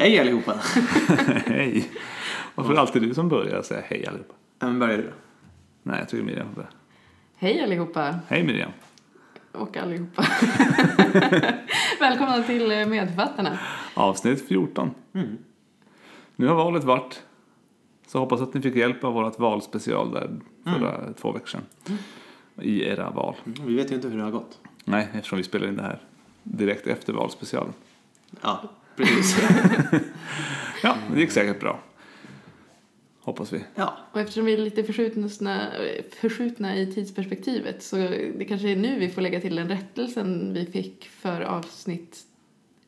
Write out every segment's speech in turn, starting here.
Hej allihopa! hej. Varför är det alltid du som börjar säga hej allihopa? Ja, men börjar du då? Nej, jag tycker Miriam får. Hej allihopa Hej Miriam. och allihopa. Välkomna till eh, Medförfattarna. Avsnitt 14. Mm. Nu har valet varit. Så hoppas att ni fick hjälp av vårt valspecial där förra två veckor sedan. I era val. Mm, Vi vet ju inte hur det har gått. Nej, eftersom vi spelar in det här direkt efter valspecialen. Ja, precis. Ja, det gick säkert bra. Hoppas vi. ja, Och eftersom vi är lite förskjutna, förskjutna i tidsperspektivet så det kanske är nu vi får lägga till den rättelsen vi fick för avsnitt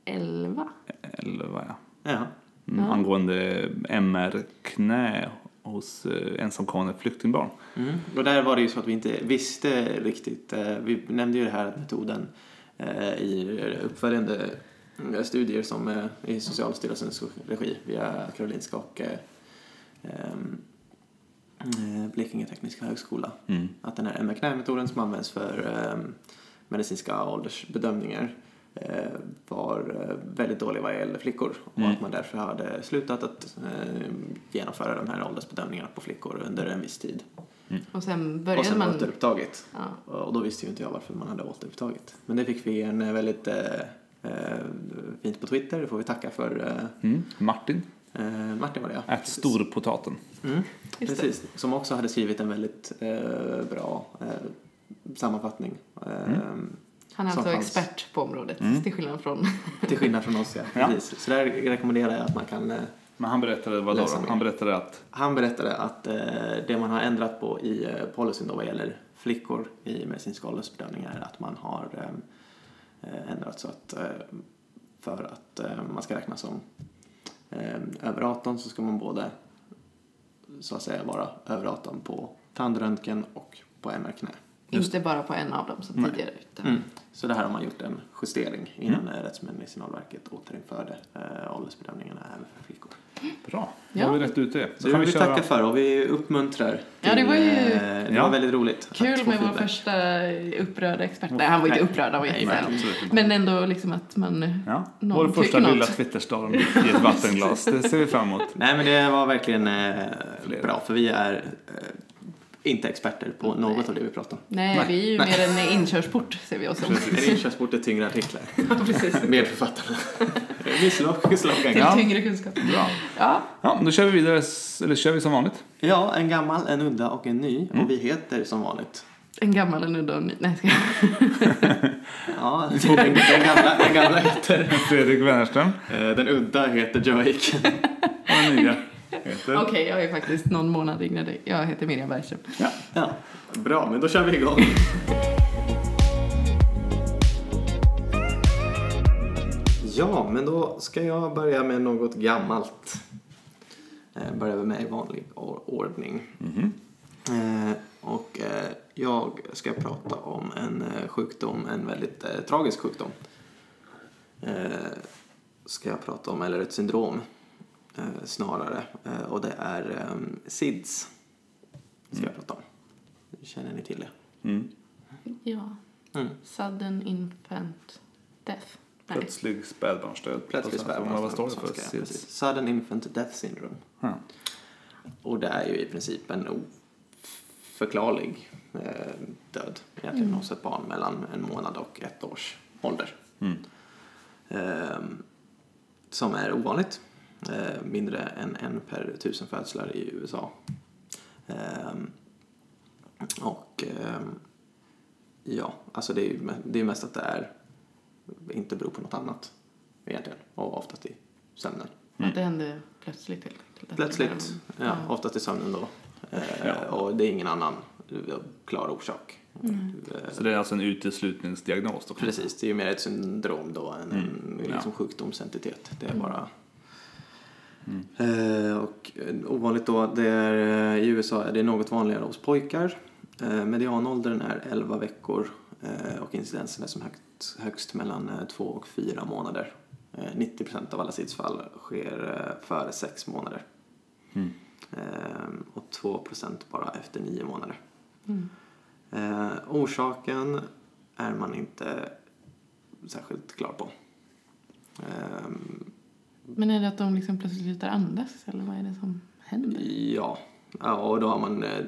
11. Eller vad ja. ja. Mm, Ja. Angående MR-knä hos eh, ensamkommande flyktingbarn. Mm. Och där var det ju så att vi inte visste riktigt. eh, Vi nämnde ju det här metoden eh, i uppföljande studier som eh, i Socialstyrelsens regi via Karolinska och eh, ehm, eh, Blekinge Tekniska Högskola. Mm. Att den här MR-knä-metoden som används för eh, medicinska åldersbedömningar var väldigt dålig vad gäller flickor och Mm. att man därför hade slutat att eh, genomföra de här åldersbedömningarna på flickor under en viss tid. Och sen och började sen man... återupptagit. Ja. Och då visste ju inte jag varför man hade återupptagit. Men det fick vi en väldigt fint på Twitter, det får vi tacka för. Eh, Mm. Martin, eh, Martin var det ja. ät storpotaten. Mm, precis, som också hade skrivit en väldigt eh, bra eh, sammanfattning. Eh, Han är alltså fanns. expert på området Mm. till skillnad från... Till skillnad från oss, ja. Ja. Precis. Så där rekommenderar jag att man kan... Eh, Men han berättade vad då? Han berättade att han berättade att eh, det man har ändrat på i eh, policyn då vad gäller flickor i medicinska åldersbedömningar är att man har eh, eh, Eh, ändrat så att eh, för att eh, man ska räknas som över 18 så ska man både så att säga vara över 18 på tandröntgen och på MR-knä. Inte bara på en av dem som Nej. tidigare. Utan... Mm. Så det här har man gjort en justering innan mm. Rättsmedicinalverket återinförde eh, åldersbedömningarna även för flickor. bra, då Ja. har vi rätt ut det. Så det vill vi tacka för och vi uppmuntrar. Ja, det var ju- eh, det Ja. var väldigt roligt. Kul med vår första upprörda expert. Nej, han var inte Nej. upprörd, han var Nej, jättesnäll. Men ändå liksom att man... Ja, Någon vår första tycker lilla något. Twitterstorm i ett vattenglas. Det ser vi fram emot. Nej men det var verkligen eh, bra för vi är eh, inte experter på något av det vi pratar om. Nej, Nej. vi är ju Nej. mer en inkörsport ser vi oss som. En inkörsport är tyngre artiklar. Precis. Slog- slogan. Till Ja. tyngre kunskap. Bra. Ja, Ja, då kör vi vidare, eller kör vi som vanligt. Ja, en gammal, en udda och en ny. Mm. Och vi heter som vanligt. en gammal, en udda och en ny. Nej, ska jag... Ja, den, den, gamla, den gamla heter... Fredrik Wennerström. eh, Den udda heter Joe Aiken. Och den nya heter... Okej, jag är faktiskt någon månad yngre dig. Jag heter Miriam Bergström. Ja. Ja, bra, men då kör vi igång. Ja, men då ska jag börja med något gammalt. Eh, Börjar vi med i vanlig or- ordning. Mhm. Eh, och eh, jag ska prata om en eh, sjukdom, en väldigt eh, tragisk sjukdom. Eh, ska jag prata om, eller ett syndrom snarare. Eh, och det är eh, SIDS. Ska jag prata om. Känner ni till det? Mm. Ja. Mm. Sudden infant death. Nej. Plötslig spädbarnsdöd. Plötslig svenska. Vad står det för? svenska. Sudden infant death syndrome. Ja. Och det är ju i princip en oförklarlig eh, död egentligen Mm. hos ett barn mellan en månad och ett års ålder. Mm. Ehm, som är ovanligt. Eh, mindre än en per tusen födslar i USA. Ehm, och ehm, ja, alltså det är ju det är mest att det är inte beror på något annat egentligen. Och oftast i sömnen. Att det hände plötsligt helt enkelt. Plötsligt, ja, Ja. oftast i sömnen då. Eh, Ja. Och det är ingen annan eh, klar orsak. Mm. Så det är alltså en uteslutningsdiagnos då? Precis, det är ju mer ett syndrom då än en Mm, liksom ja. sjukdomsentitet. Det är Mm. bara... Mm. Eh, och eh, ovanligt då, det är, eh, i USA är det något vanligare hos pojkar. Medianåldern är 11 veckor och incidensen är som högt, högst mellan 2 och 4 månader. Eh, 90% av alla SIDS-fall sker före 6 månader. Mm. Och 2% bara efter 9 månader. Mm. Orsaken är man inte särskilt klar på. Men är det att de liksom plötsligt slutar andas eller vad är det som händer? Ja, ja och då har man eh,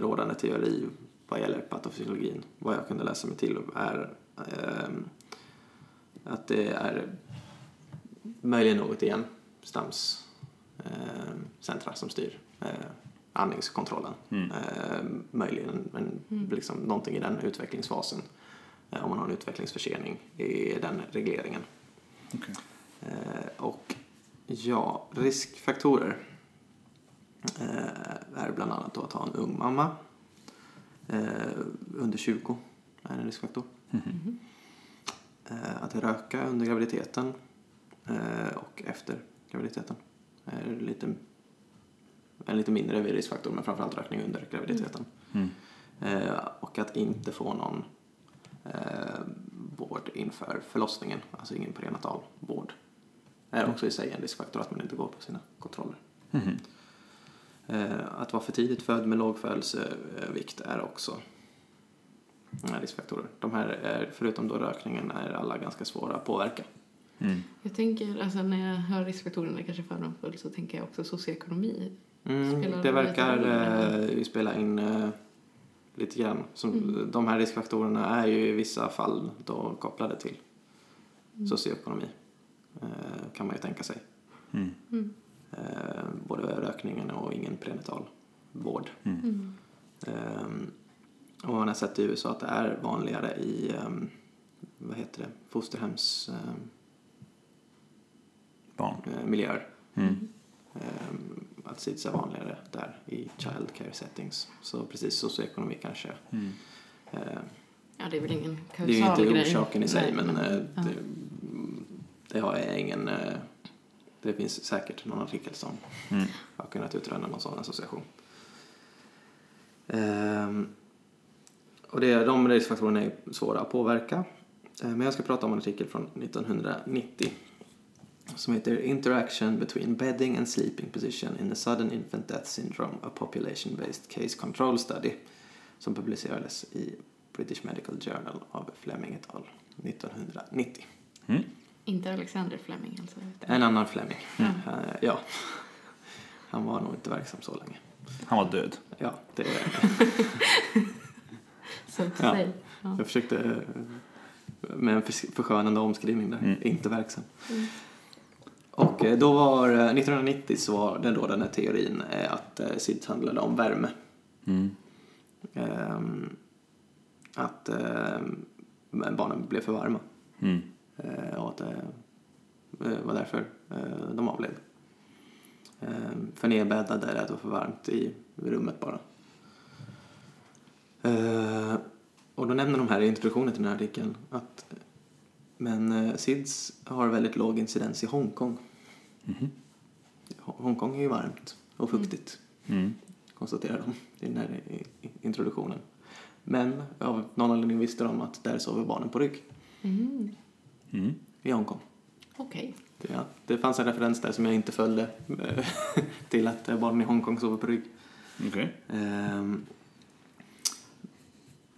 rådande teori vad gäller patofysiologin. Vad jag kunde läsa mig till är eh, att det är möjligen något igen stamscentra eh, som styr eh, andningskontrollen. Mm. Eh, möjligen men Mm. liksom någonting i den utvecklingsfasen. Eh, om man har en utvecklingsförsening i den regleringen. Okej. Eh, och ja, riskfaktorer eh, är bland annat att ha en ung mamma. Eh, under 20 är en riskfaktor. Eh, att röka under graviditeten och efter graviditeten är lite, en lite mindre riskfaktor men framförallt rökning under graviditeten. Mm. Och att inte få någon vård inför förlossningen, alltså ingen prenatal vård. Är också i sig en riskfaktor att man inte går på sina kontroller. Eh, att vara för tidigt född med låg födelsevikt är också riskfaktorer. De här, är, förutom då rökningen, är alla ganska svåra att påverka. Mm. Jag tänker, alltså när jag hör riskfaktorerna kanske fördomsfull så tänker jag också socioekonomi. Mm, Spelar det verkar eh, spela in eh, lite grann. Som, Mm. De här riskfaktorerna är ju i vissa fall då kopplade till Mm. socioekonomi. Eh, kan man ju tänka sig. Mm. Mm. Eh, både rökningen och ingen prenatal vård. Mm. Ehm, och man har sett i USA att det är vanligare i ehm, vad heter det, fosterhems ehm, Barn. eh, miljöer. Mm. Att SIDS är vanligare där i child care settings. Så precis socioekonomi kanske. Mm. Ja, det är väl ingen kausal det är ju inte grej. orsaken i sig Nej, men ja. det, det har jag ingen eh, det finns säkert någon artikel som Mm. har kunnat utröna någon sån association. Ehm, och det, de riskfaktorerna är svåra att påverka. Eh, Men jag ska prata om en artikel från 1990 som heter Interaction between bedding and sleeping position in the sudden infant death syndrome, a population-based case control study som publicerades i British Medical Journal av Fleming et al. 1990. Mm. Inte Alexander Fleming alltså. utan- En annan Fleming. Ja. Eh, ja. Han var nog inte verksam så länge. Han var död. Ja, det, Så att Ja. säga. Ja. jag försökte eh, med en förs- förskönande omskrivning där. Mm. Inte verksam. Mm. Och eh, då var, eh, 1990 så var den då den här teorin att SIDS handlade om värme. Mm. Ehm, att ehm, barnen blev för varma. Mm. Eh, och att det eh, var därför eh, de avled. För nedbäddade eller att det var för varmt i rummet bara. Eh, och då nämner de här i introduktionen till den här artikeln att men eh, SIDS har väldigt låg incidens i Hongkong. Ho- Hongkong är ju varmt och fuktigt, Mm. konstaterar de i den här introduktionen. Men av någon anledning visste de att där sover barnen på rygg Mm. Mm. i Hongkong. Okej. Det, ja, det fanns en referens där som jag inte följde eh, till att eh, barnen i Hongkong sover på rygg. Okej. Ehm,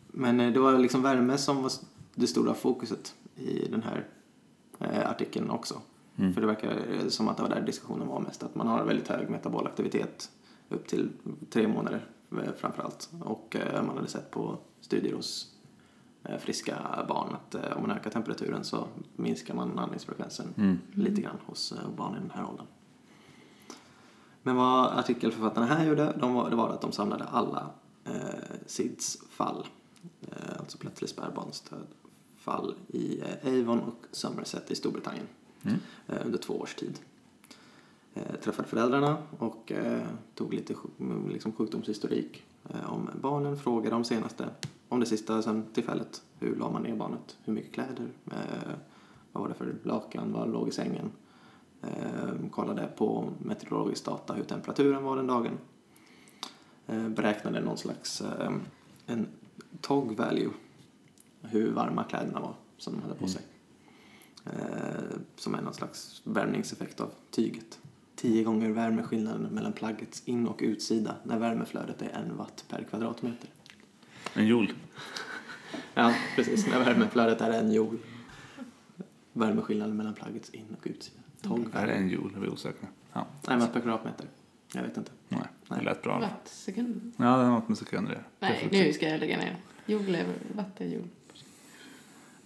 Men eh, det var liksom värme som var det stora fokuset i den här eh, artikeln också. Mm. För det verkar som att det var där diskussionen var mest. Att man har väldigt hög metabol aktivitet upp till tre månader framförallt. Och eh, man hade sett på studier hos friska barn att eh, om man ökar temperaturen så minskar man andningsfrekvensen Mm. lite grann hos eh, barn i den här åldern. Men vad artikelförfattarna här gjorde, de var, det var att de samlade alla eh, SIDS fall, eh, alltså plötslig spädbarnsdöd, fall i eh, Avon och Somerset i Storbritannien Mm. eh, under två års tid. Eh, träffade föräldrarna och eh, tog lite liksom sjukdomshistorik eh, om barnen, frågade om senaste, om det sista sen tillfället. Hur la man ner barnet? Hur mycket kläder? Eh, vad var det för lakan? Vad låg i sängen? Eh, kollade på meteorologisk data hur temperaturen var den dagen. Eh, beräknade någon slags eh, en tog value, hur varma kläderna var som de hade på sig. Eh, som är någon slags värmningseffekt av tyget. Tio gånger värmeskillnaden mellan plaggets in och utsida när värmeflödet är en watt per kvadratmeter. En joule. Ja, precis. När värmeflödet är en joule. Värmeskillnaden mellan plaggets in och utsida. Tog Är det en joule? Jag blir osäker. Ja, Nej, watt per kvadratmeter. Jag vet inte. nej. Det Nej. lät bra. Wattsekund? Ja, det har något med sekunder det. Nej, nu ska jag lägga ner. Joule är watt är joule.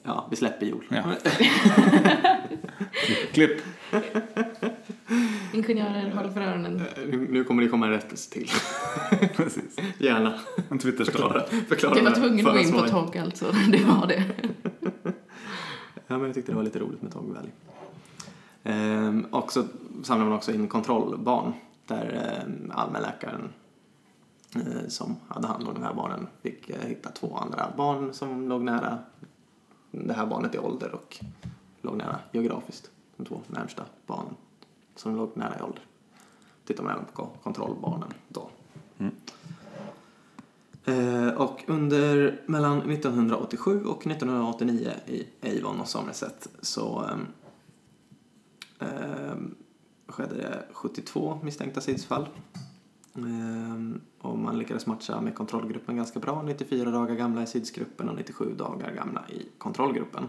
Ja, vi släpper joule. Ja. Klipp. Ingenjörer, håll för öronen. Nu nu kommer det komma en rättelse till. Precis. Gärna. En Twitterskala. Förklara, förklara Jag var tvungen att gå in på tåg alltså. Det var det. Ja, men jag tyckte det var lite roligt med Togg Valley. Ehm, och så samlar man också in kontrollbarn där ehm, allmänläkaren eh, som hade hand om de här barnen fick eh, hitta två andra barn som låg nära det här barnet i ålder och låg nära geografiskt. De två närmsta barnen som låg nära i ålder. Tittar man även på ko- kontrollbarnen då. Mm. Eh, och under mellan 1987 och 1989 i Avon och Somerset så ehm, skedde det 72 misstänkta SIDS-fall. Ehm, och man lyckades matcha med kontrollgruppen ganska bra, 94 dagar gamla i SIDS-gruppen och 97 dagar gamla i kontrollgruppen.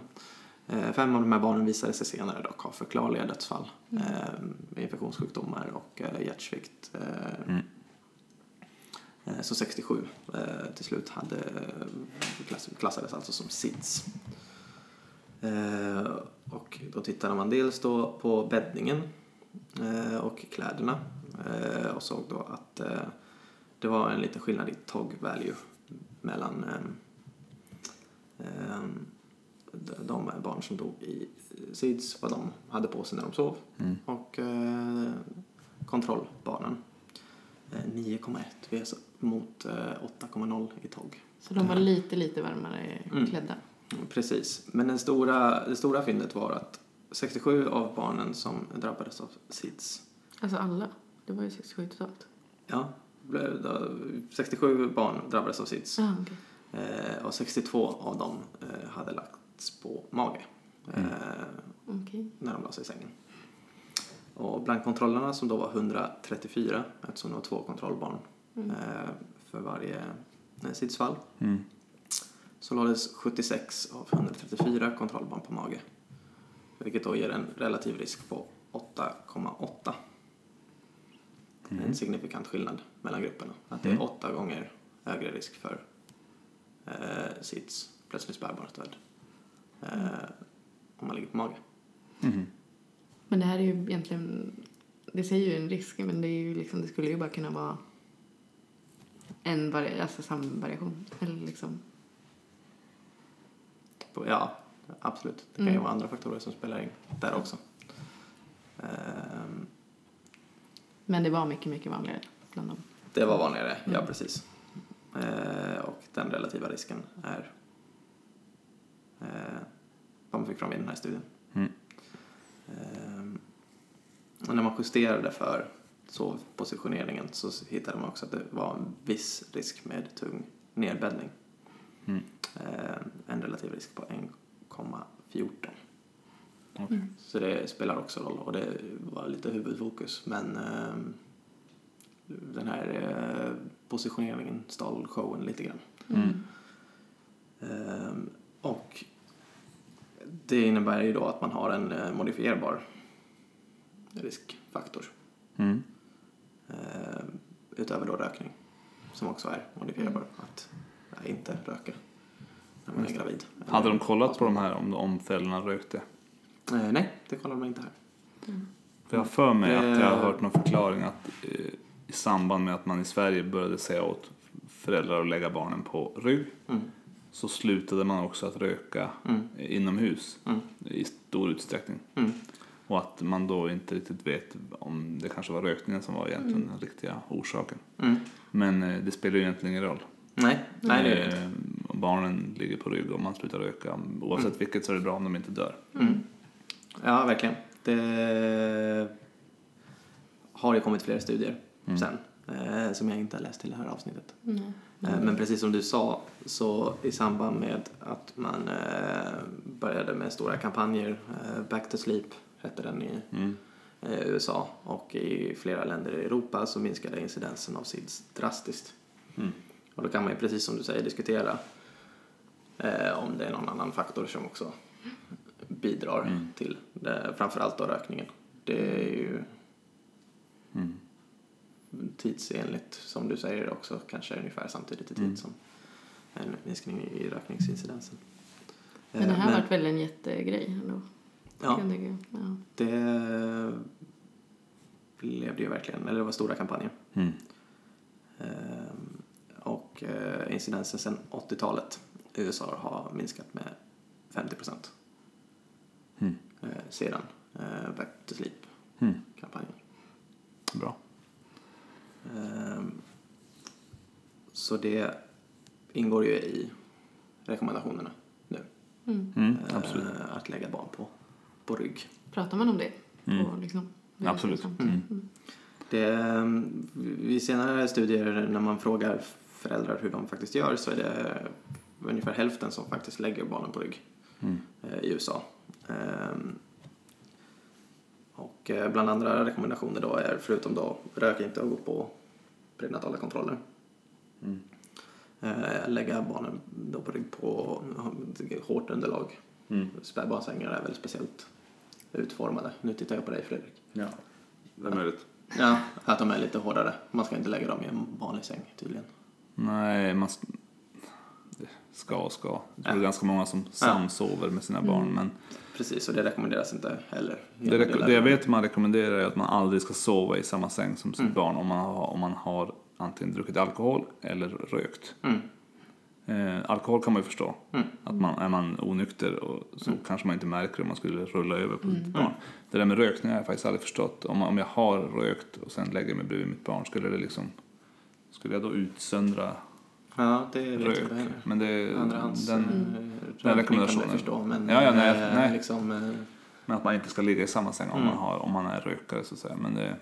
Eh, Fem av de här barnen visade sig senare dock ha förklarliga dödsfall. ehm, infektionssjukdomar och eh, hjärtsvikt. Mm. Så 67 eh, till slut hade, klass, klassades alltså som SIDS. Och då tittade man dels då på bäddningen och kläderna och såg då att det var en liten skillnad i TOG value mellan de barn som dog i SIDS, vad de hade på sig när de sov Mm. och eh, kontrollbarnen. Eh, 9,1 VS mot eh, 8,0 i TOG. Så de var lite, lite varmare Mm. klädda. Mm, Precis, men den stora, det stora fyndet var att 67 av barnen som drabbades av SIDS, Alltså alla. Det var ju 67 totalt. ja, blev då- 67 barn drabbades av SIDS Ah, okej. eh, och 62 av dem eh, hade lagts på mage eh, Okej. när de la sig i sängen. Och bland kontrollerna som då var 134, eftersom det var två kontrollbarn Mm. eh, för varje eh, SIDS-fall, Mm. så lades 76 av 134 kontrollbarn på mage. Vilket då ger en relativ risk på 8,8. En signifikant skillnad mellan grupperna. Att det är Mm. åtta gånger högre risk för eh, SIDS, plötsligt spärrbar död, eh, om man ligger på mage. Mhm. Men det här är ju egentligen... Det säger ju en risk, men det, är ju liksom, det skulle ju bara kunna vara en vari, alltså samvariation. Eller liksom... Ja, absolut. Det kan ju Mm. vara andra faktorer som spelar in där också. Ehm, Men det var mycket, mycket vanligare bland dem. Det var vanligare, ja Mm. precis. Eh, och den relativa risken är eh, man fick fram i den här studien. Mm. Eh, och när man justerade för sovpositioneringen så hittade man också att det var en viss risk med tung nedbäddning. Mm. Eh, en relativ risk på 1,14. Okej. Mm. Så det spelar också roll och det var lite huvudfokus. Men den här positioneringen stal showen lite grann. Mm. Och det innebär ju då att man har en eh, modifierbar riskfaktor. Mm. ehm, utöver då rökning. Som också är modifierbar. Att ja, inte röka när man är gravid. Hade de kollat på de här om, om föräldrarna rökte? Eh, nej, det kollar man inte här. För jag har för mig att jag har hört någon förklaring att eh, i samband med att man i Sverige började säga åt föräldrar att lägga barnen på rygg Mm. Så slutade man också att röka Mm. inomhus Mm. i stor utsträckning. Mm. Och att man då inte riktigt vet om det kanske var rökningen som var egentligen den riktiga orsaken. Mm. Men eh, det spelar ju egentligen ingen roll. Nej, nej det är det inte. Eh, om barnen ligger på rygg och man slutar röka. Oavsett Mm. vilket så är det bra om de inte dör. Mm. Ja, verkligen. Det har ju kommit flera studier Mm. sen eh, som jag inte har läst till det här avsnittet. Mm. Eh, men precis som du sa så i samband med att man eh, började med stora kampanjer, eh, Back to Sleep hette den i Mm. USA och i flera länder i Europa så minskade incidensen av SIDS drastiskt. Mm. Och då kan man ju precis som du säger diskutera om det är någon annan faktor som också bidrar Mm. till det, framförallt då rökningen. det är ju. Tidsenligt som du säger också kanske ungefär samtidigt i tid Mm. som en minskning i rökningsincidensen. Men det Eh, här har varit väl en jättegrej ändå? Ja. Ja. det blev det ju verkligen, eller det var stora kampanjer. Mm. Ehm, Och eh, incidensen sedan 80-talet i USA har minskat med 50 procent Mm. sedan eh, Back to Sleep-kampanjen. Mm. Bra. Ehm, Så det ingår ju i rekommendationerna nu. Mm. Mm. eh, Absolut. Att lägga barn på, på rygg. Pratar man om det? Mm. Och liksom, Absolut. Liksom. Mm. Det, ehm, vid senare studier när man frågar föräldrar hur de faktiskt gör så är det ungefär hälften som faktiskt lägger barnen på rygg Mm. eh, i USA. Ehm, Och eh, bland andra rekommendationer då är förutom då rök inte och gå på prenatala kontroller. Mm. Eh, Lägga barnen då på rygg på hårt underlag. Mm. Spädbarnsängar är väl speciellt utformade. Nu tittar jag på dig Fredrik. Ja, det är möjligt. Ja, att de är lite hårdare. Man ska inte lägga dem i en vanlig säng tydligen. Nej, man ska och ska. Jag tror det är Ja. ganska många som samsover med sina barn. Men Precis, och det rekommenderas inte heller. det, rek- det jag vet man rekommenderar är att man aldrig ska sova i samma säng som sitt Mm. barn om man, har, om man har antingen druckit alkohol eller rökt. Mm. Eh, alkohol kan man ju förstå. Mm. Att man, är man onykter och så Mm. kanske man inte märker om man skulle rulla över på Mm. sitt barn. Det där med rökning har jag faktiskt aldrig förstått. Om, om jag har rökt och sen lägger mig bredvid mitt barn, skulle det liksom Skulle jag då utsöndra Ja, det vet jag rök? heller. Men det, Andrahands den, eh, Mm. rökning rekommendationen. kan jag förstå, men Ja, ja, nej, eh, nej. liksom... eh, men att man inte ska ligga i samma säng om, Mm. man, har, om man är rökare så att säga. Men det,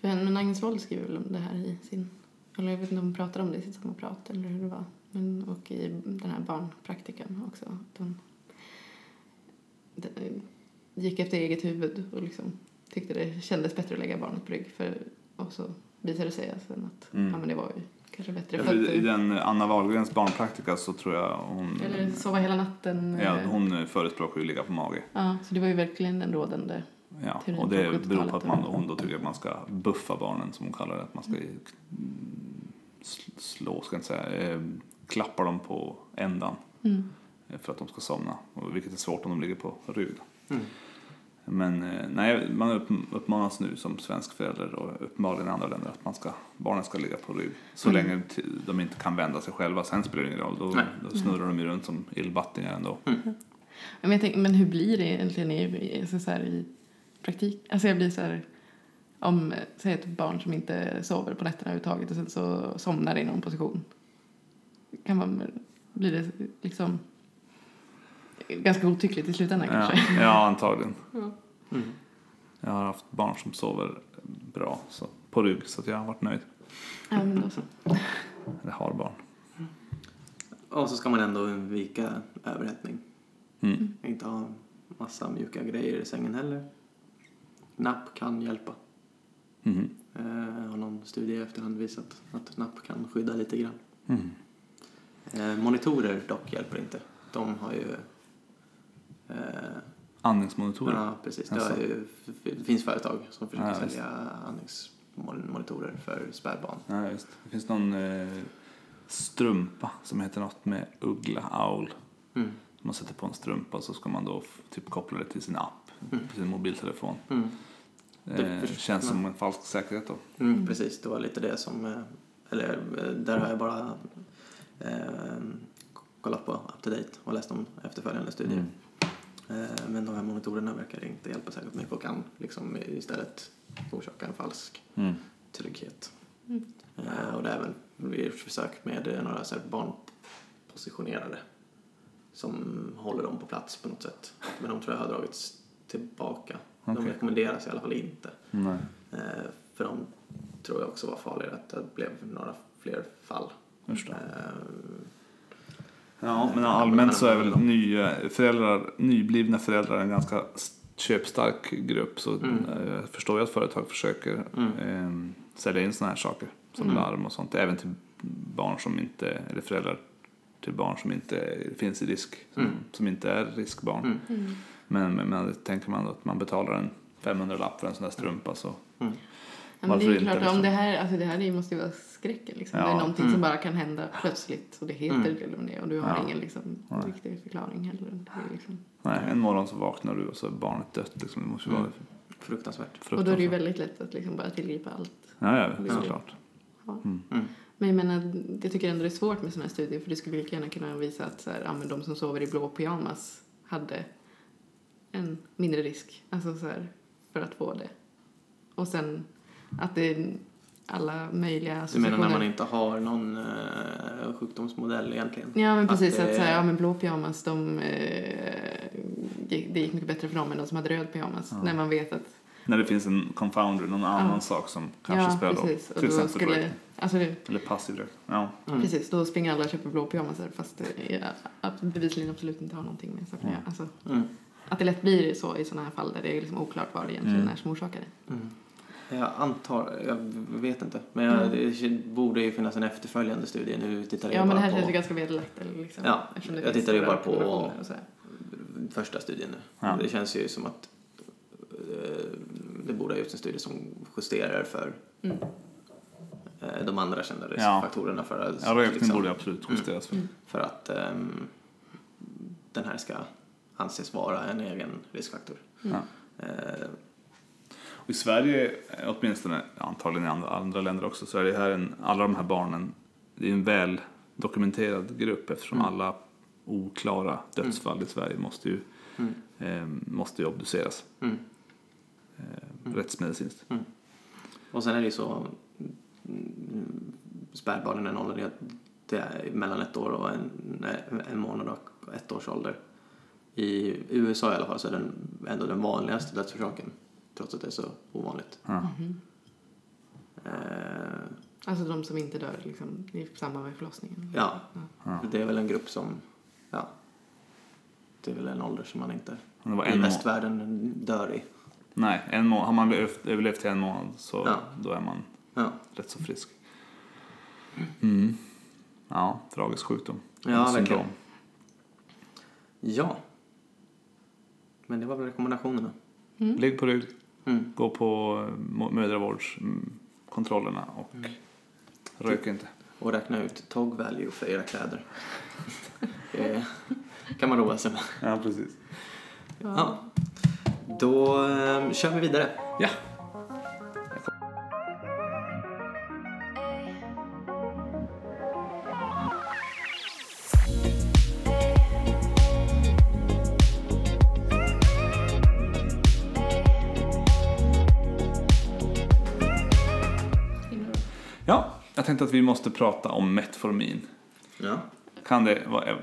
Men Agnes Wold skriver väl om det här i sin... Eller jag vet inte om hon pratar om det i sitt sommarprat eller hur det var. Men, och i den här barnpraktikan också. Att hon det- gick efter eget huvud och liksom tyckte det kändes bättre att lägga barnet på rygg. För, och så visade det sig sen att Mm. ja, men det var ju kanske bättre. Ja, För för I att, den Anna Wahlgrens barnpraktika så tror jag hon, eller sova hela natten. ja, eh, hon förespråkar ju ligga på mage. ja, så det var ju verkligen den rådande. Ja, och det beror på att man, 70-talet. hon då tycker att man ska buffa barnen som hon kallar det. Att man ska sl- slå, ska jag inte säga, eh, klappa dem på ändan Mm. eh, för att de ska somna. Och Vilket är svårt om de ligger på rygg. Mm. Men eh, nej, man upp, uppmanas nu som svensk förälder och uppenbarligen i andra länder att man ska, barnen ska ligga på rygg. Så Mm. länge de inte kan vända sig själva. Sen spelar det ingen roll. Då, då snurrar de ju runt som illbattingar ändå. Men, jag tänker, men hur blir det egentligen i, i, alltså så här, i praktik? Alltså jag blir så här, om, säg ett barn som inte sover på nätterna överhuvudtaget och sen så somnar i någon position. Kan man, blir det liksom ganska godtyckligt i slutändan Ja, kanske? ja, antagligen. Mm. Jag har haft barn som sover bra så, på rygg så att jag har varit nöjd. Ja, men då så. Eller har barn. Och så ska man ändå undvika överhettning. Mm. Inte ha massa mjuka grejer i sängen heller. Napp kan hjälpa. Mhm. Eh, har någon studie i efterhand visat att napp kan skydda lite grann. Mm. Eh, monitorer dock hjälper inte. De har ju... Eh, Andningsmonitorer. ja, precis. Det, Alltså. ju, det finns företag som försöker Ja, sälja andningsmonitorer för spädbarn. Ja, just. Det finns någon eh, strumpa som heter något med uggla, aul. Mm. Man sätter på en strumpa så ska man då typ koppla det till sin app, Mm. till sin mobiltelefon. Mm. Det Eh, först- känns som en falsk säkerhet då. Mm, Mm. Precis, det var lite det som... eh, Eller där har jag bara eh, kollat på up to date och läst om efterföljande studier. Eh, Men de här monitorerna verkar inte hjälpa särskilt mycket och kan liksom istället orsaka en falsk Mm. trygghet. Mm. Eh, Och det är även vi försök med eh, några så här barnpositionerade som håller dem på plats på något sätt. Men de tror jag har dragits tillbaka. De Okej. rekommenderas i alla fall inte. Nej. För de tror jag också var farligare, att det blev några fler fall. Usch då. Ja, men allmänt så är väl nya föräldrar, nyblivna föräldrar en ganska köpstark grupp. Så Mm. eh, jag förstår ju att företag försöker Mm. eh, sälja in sådana här saker som Mm. larm och sånt. Även till barn som inte, eller föräldrar till barn som inte finns i risk, som, Mm. som inte är riskbarn. Mm. Mm. Men, men, men tänker man då att man betalar en 500 lapp för en sån där strumpa så Mm. Ja, men det är klart, liksom? om det här, alltså det här är- måste ju vara skräcken liksom. Ja. Det är någonting Mm. som bara kan hända plötsligt och det heter Mm. med det och du har Ja. ingen liksom, Nej. riktig förklaring heller. Det är liksom. nej, en morgon så vaknar du och så är barnet dött liksom. Det måste ju vara Mm. Fruktansvärt. Och då är det ju fruktansvärt. väldigt lätt att liksom bara tillgripa allt. Ja, ja, Ja. såklart. Ja. Mm. Mm. Men jag menar, jag tycker ändå det är svårt med sådana här studier för det skulle lika gärna kunna visa att så här, ja, men de som sover i blå pyjamas hade en mindre risk alltså så här, för att få det. Och sen att det är alla möjliga Du menar när man inte har någon eh, sjukdomsmodell egentligen? Ja men precis, Att att, det- så här, ja men blå pyjamas, de, gick- det gick mycket bättre för dem än de som hade röd pyjamas. Ja. När man vet att, När det finns en confounder, någon annan Ja. sak som kanske ja spelar roll. precis. Och Till då exempel skulle, rökning. alltså det, Eller passiv rökning. Ja. Mm. precis, då springer alla och köper blå pyjamasar fast att bevisligen absolut inte har någonting med saken att göra. Alltså, Mm. Att det lätt blir så i sådana här fall där det är liksom oklart vad det egentligen Mm. är som orsakar det. Mm. Jag antar, jag vet inte, men jag, Mm. det borde ju finnas en efterföljande studie. Nu tittar jag Ja men det bara här på känns ju ganska vederlagt. Liksom, Ja, jag tittar ju bara på- första studien nu. Ja. Det känns ju som att eh, det borde ha gjorts en studie som justerar för Mm. eh, de andra kända Ja. riskfaktorerna för att, Ja, rökning liksom, borde absolut justeras för. Mm. för att ehm, den här ska anses vara en egen riskfaktor. Mm. I Sverige, åtminstone antagligen i andra, länder också, så är det här en, alla de här barnen, det är en väl dokumenterad grupp eftersom Mm. alla oklara dödsfall i Sverige måste ju, mm, eh, måste ju obduceras mm. eh, rättsmedicinskt. Och sen är det ju så, mm, spädbarnen är noll, det- det är mellan ett år och en, en månad och ett års ålder. I USA i alla fall så är den ändå den vanligaste dödsorsaken, trots att det är så ovanligt. Mhm. Eh, Alltså de som inte dör liksom, i samband med förlossningen. ja, Ja. det är väl en grupp som, ja, det är väl en ålder som man inte Men det var i västvärlden dör i. Nej, en må- har man överlevt, överlevt till en månad så Ja. då är man Ja, rätt så frisk. Mm. Ja, tragisk sjukdom. ja Syndrom. verkligen. Ja. Men det var väl rekommendationerna. Mm. Ligg på rygg, Mm. gå på eh, mödravårdskontrollerna och Mm. rök inte. Och räkna ut tog value för era kläder. det kan man roa sig med. Ja, precis. Ja. Då eh, kör vi vidare. Ja. Jag tänkte att vi måste prata om Metformin. Ja, Kan det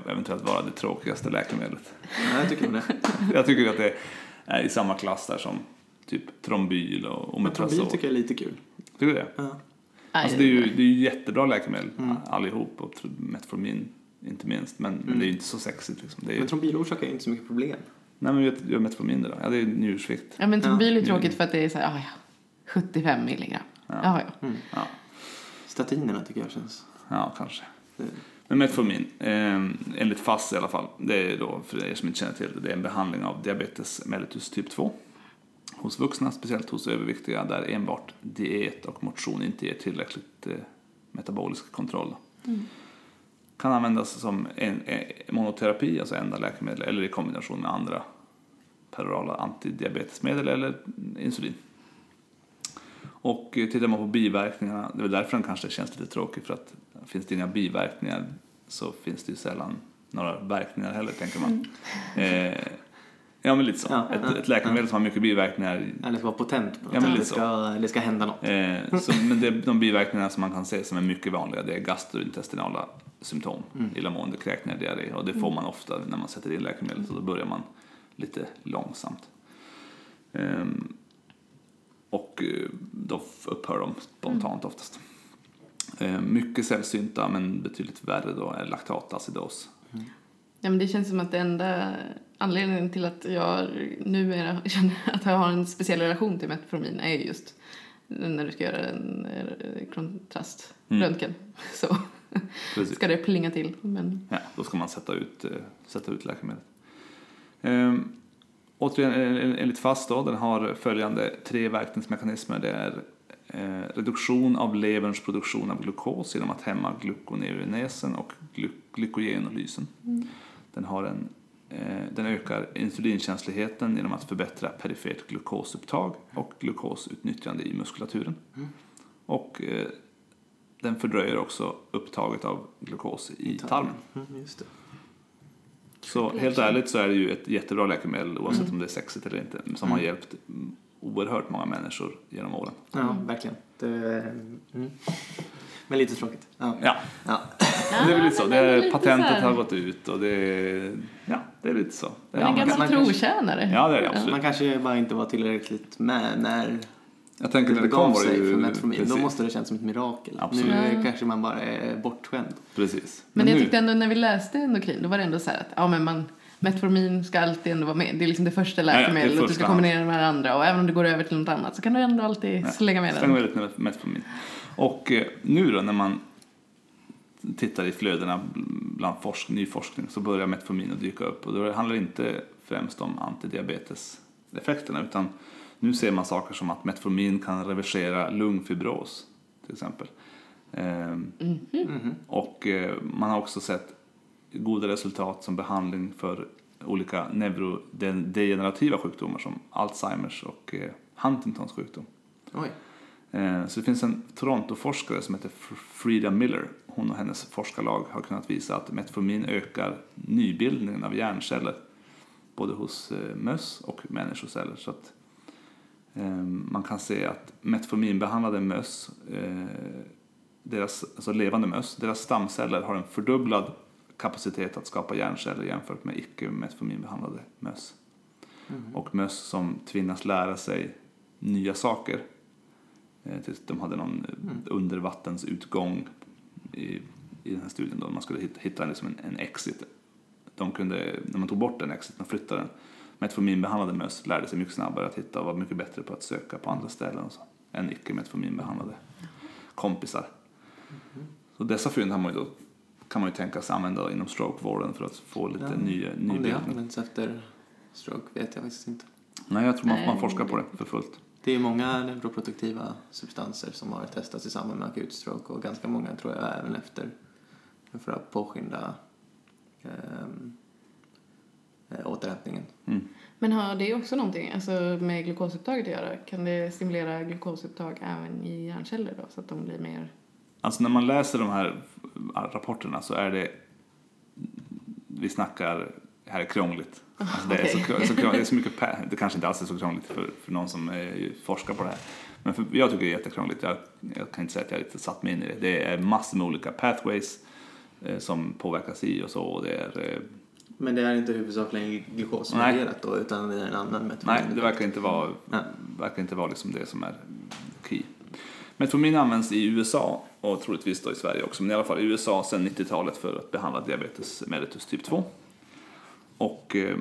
eventuellt vara det tråkigaste läkemedlet? ja jag tycker det. Jag tycker att det är i samma klass där som typ Trombyl och Omeprazol. Trombil tycker jag är lite kul. Tycker du det? Ja. Alltså det är ju, det är ju jättebra läkemedel Mm. allihop och Metformin inte minst. Men, men Mm. det är ju inte så sexigt liksom. Det är ju, Men trombil orsakar ju inte så mycket problem. nej men vet- gör Metformin då? Ja det är njursvikt. Ja men Ja. Trombyl är tråkigt för att det är så här, ah, ja, 75 milligram. Ja. Ja. ja. Mm. Ja, Statinerna tycker jag känns... ja kanske. Det, Men Metformin, eh, enligt FASS i alla fall, det är då för er som inte känner till det, det är en behandling av diabetes mellitus typ 2 hos vuxna, speciellt hos överviktiga, där enbart diet och motion inte ger tillräckligt eh, metabolisk kontroll. Mm. Kan användas som en, en monoterapi, alltså enda läkemedel, eller i kombination med andra perorala antidiabetesmedel eller insulin. Och eh, tittar man på biverkningarna, det är därför den kanske känns lite tråkig för att finns det inga biverkningar så finns det ju sällan några verkningar heller tänker man. Eh, ja men lite så. Ja, ett, ja, ett läkemedel som har mycket biverkningar eller ska vara potent Ja, men sätt. lite det, ska, det ska hända något. Eh, så, men det, de biverkningarna som man kan se som är mycket vanliga det är gastrointestinala symptom, Mm. illamående, kräkningar, diarré och det får man ofta när man sätter in läkemedlet och då börjar man lite långsamt. Ehm, och eh, då upphör de spontant oftast. Ehm, mycket sällsynta men betydligt värre då är laktatacidos. Ja, men det känns som att det enda anledningen till att jag numera känner att jag har en speciell relation till Metformin är just när du ska göra en eh, kontraströntgen. Så Precis. ska det plinga till. Men Ja, då ska man sätta ut, eh, sätta ut läkemedlet. Ehm, återigen en- en- enligt FAST då, den har följande tre verkningsmekanismer. Det är eh, reduktion av leverns produktion av glukos genom att hämma gluconeogenesen och gly- glykogenolysen. Den, har en, eh, den ökar insulinkänsligheten genom att förbättra perifert glukosupptag och glukosutnyttjande i muskulaturen. Och eh, den fördröjer också upptaget av glukos i tarmen. Mm. Så helt ärligt så är det ju ett jättebra läkemedel oavsett om det är sexigt eller inte som har hjälpt mm, oerhört många människor genom åren. Ja, verkligen. Det, mm. Men lite tråkigt. Ja. Ja, Ja. det är väl lite så. Det är patentet här- har gått ut och det är, ja, det är lite så. Det är en gammal trotjänare. Ja, det är det absolut. Man kanske bara inte var tillräckligt med när Jag tänker det när det kom var det sig ju... för Metformin. Då måste det kännas som ett mirakel. Absolut. Nu Ja. kanske man bara är bortskämd. precis. Men jag nu- tyckte ändå när vi läste endokrin, då var det ändå så här att ja, men man, Metformin ska alltid ändå vara med. Det är liksom det första ja, läkemedlet och du ska kombinera med det andra. Och även om du går över till något annat så kan du ändå alltid Ja, slänga med den. med lite Metformin. Och eh, nu då när man tittar i flödena bland forsk, ny forskning så börjar Metformin att dyka upp och då handlar det inte främst om antidiabeteseffekterna utan nu ser man saker som att Metformin kan reversera lungfibros till exempel. Ehm, Mhm. Och eh, man har också sett goda resultat som behandling för olika neurodegenerativa sjukdomar som Alzheimers och eh, Huntingtons sjukdom. Oj. Eh, Så det finns en Toronto-forskare som heter Frida Miller. Hon och hennes forskarlag har kunnat visa att Metformin ökar nybildningen av hjärnceller både hos eh, möss och människoceller. Så att man kan se att Metforminbehandlade möss, eh, deras, alltså levande möss, deras stamceller har en fördubblad kapacitet att skapa hjärnceller jämfört med icke Metforminbehandlade möss. Och möss som tvingas lära sig nya saker Eh, tills De hade någon eh, undervattensutgång i, i den här studien då man skulle hitta, hitta liksom en, en exit. De kunde, när man tog bort den exiten och flyttade den, metforminbehandlade möss lärde sig mycket snabbare att hitta och var mycket bättre på att söka på andra ställen och så, än icke metforminbehandlade kompisar. Så dessa fynd har man ju då, kan man ju tänka sig använda inom strokevården för att få lite Ja, ny, Om det används efter stroke vet jag faktiskt inte. Nej, jag tror man, man forskar på det för fullt. Det är många neuroprotektiva substanser som har testats i samband med akut stroke och ganska många tror jag även efter för att påskynda eh, återhämtningen. Mm. Men har det också någonting alltså, med glukosupptaget att göra? Kan det stimulera glukosupptag även i hjärnceller då så att de blir mer... Alltså när man läser de här rapporterna så är det, vi snackar, det här är krångligt. Alltså det, är så, okej. så krångligt det är så mycket, det kanske inte alls är så krångligt för, för någon som eh, forskar på det här. Men för, jag tycker det är jättekrångligt, jag, jag kan inte säga att jag inte satt mig in i det. Det är massor med olika pathways eh, som påverkas i och så. Och det är, eh, Men det är inte huvudsakligen glukosmedierat då utan det är en annan metformin. nej, det verkar inte vara, Nej. verkar inte vara liksom det som är key. Metformin används i USA och troligtvis då i Sverige också, men i alla fall i USA sedan 90-talet för att behandla diabetes mellitus typ 2. Och eh,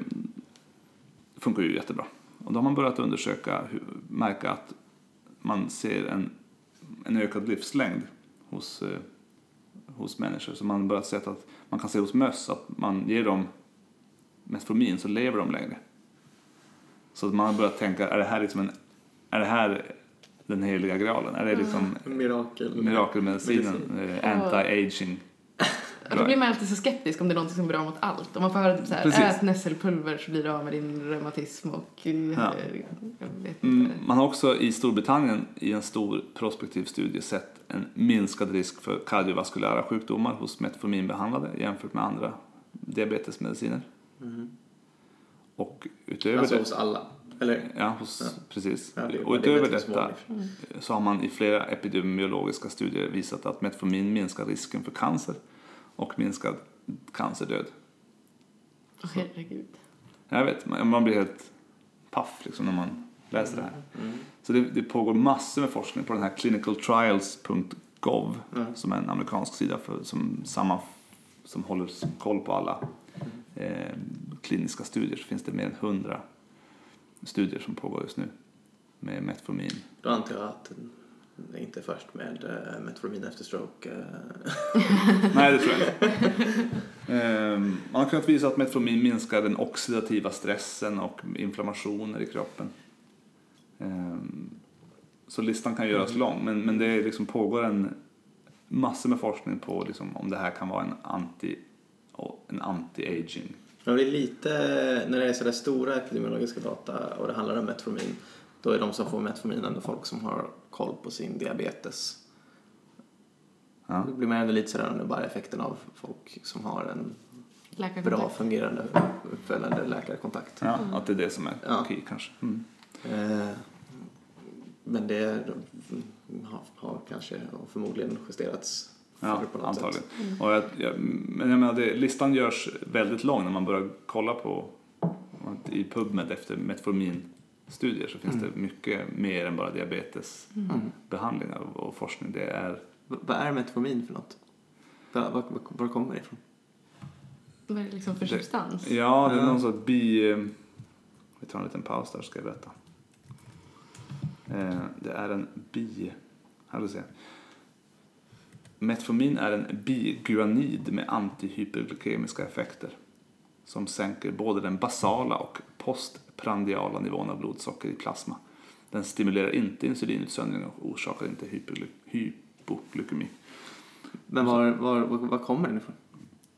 funkar ju jättebra. Och då har man börjat undersöka, hur, märka att man ser en, en ökad livslängd hos, eh, hos människor. Så man har börjat se att man kan se hos möss att man ger dem Metformin så lever de längre. Så att man har börjat tänka, är det här liksom en, är det här den heliga graalen? Är det liksom Mirakel. mirakelmedicinen, eh, anti-aging? Ja, då blir man alltid så skeptisk om det är något som är bra mot allt. Om man får höra typ så här, Precis. ät nässelpulver så blir du av med din reumatism och... eh, Ja. Jag vet inte. Mm, man har också i Storbritannien i en stor prospektiv studie sett en minskad risk för kardiovaskulära sjukdomar hos metforminbehandlade jämfört med andra diabetesmediciner. Mhm. Och utöver Alltså det, hos alla. Eller? ja, hos, Ja. precis. Ja, det och utöver diabetes detta vanligt. så har man i flera epidemiologiska studier visat att metformin minskar risken för cancer och minskad cancerdöd. Åh, herregud. Jag vet, man man blir helt paff liksom när man läser det här. Mm. Så det, det pågår massor med forskning på den här clinicaltrials.gov Mm. som är en amerikansk sida för, som, samma, som håller koll på alla eh, kliniska studier. Så finns det mer än hundra studier som pågår just nu med metformin. Då antar jag att inte först med eh, Metformin efter stroke. eh. Nej, det tror jag inte. Ehm, Man har kunnat visa att Metformin minskar den oxidativa stressen och inflammationer i kroppen. Ehm, Så listan kan göras lång, men, men det är liksom pågår en massor med forskning på liksom om det här kan vara en anti en anti-aging. Men det är lite, när det är sådär stora epidemiologiska data och det handlar om Metformin, då är de som får Metformin ändå folk som har koll på sin diabetes. Ja. Det blir man ändå lite sådär om det bara är effekten av folk som har en bra fungerande uppföljande läkarkontakt. Ja, att det är det som är Ja. key kanske. Mm. Eh, Men det har, har kanske och förmodligen justerats Ja, antagligen. sätt. Och jag, jag, men jag menar, det, listan görs väldigt lång när man börjar kolla på i PubMed efter Metformin-studier så finns Mm. det mycket mer än bara diabetesbehandlingar och, och forskning. Det är Vad är Metformin för något? Var, var, var, kommer det ifrån? Vad är det liksom för Det- substans? Ja, det är någon sorts bi... Vi tar en liten paus där ska jag berätta. Eh, Det är en bi... Här ska vi se. Metformin är en biguanid med antihyperglykemiska effekter som sänker både den basala och postprandiala nivån av blodsocker i plasma. Den stimulerar inte insulinutsöndring och orsakar inte hypergly- hypoglykemi. Men var, var, var, kommer den ifrån?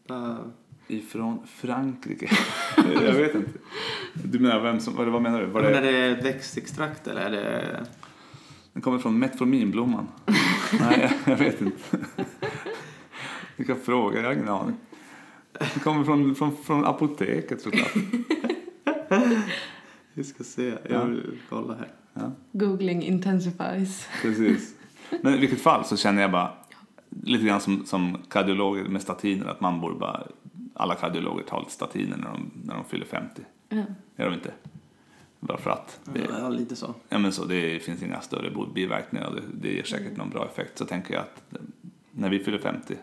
Vad- Ifrån Frankrike. jag vet inte. Du menar vem som, eller vad menar du? Var Men det, är det växtextrakt eller är det... den kommer från metforminblomman. Nej, jag vet inte. Vilka frågor, jag har ingen aning. Den kommer från, från, från apoteket såklart. Vi ska se, Ja. jag vill kolla här. Ja, Googling intensifies. precis. Men i vilket fall så känner jag bara lite grann som, som kardiologer med statiner att man borde bara, alla kardiologer tar statiner när de, när de fyller 50. Ja. Gör de inte? Bara för att. Det, Ja, lite så. Ja men så, det finns inga större biverkningar och det, det ger säkert någon bra effekt. Så tänker jag att när vi fyller 50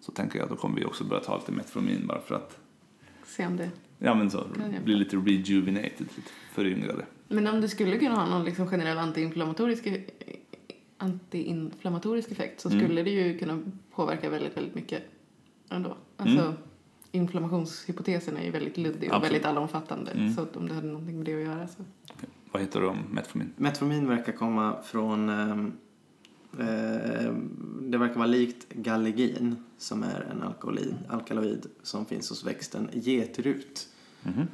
så tänker jag att då kommer vi också börja ta lite Metformin bara för att Se om det. ja men så, bli lite rejuvenated, lite föryngrade. Men om du skulle kunna ha någon liksom generell antiinflammatorisk, antiinflammatorisk effekt så Mm. skulle det ju kunna påverka väldigt, väldigt mycket ändå. Alltså, Mm. Inflammationshypotesen är ju väldigt luddig och Absolut. väldigt allomfattande. Mm. Så om det hade någonting med det att göra så. Vad heter du om Metformin? Metformin verkar komma från... ehm, eh, det verkar vara likt gallegin som är en alkoholid, alkaloid som finns hos växten getrut Mhm.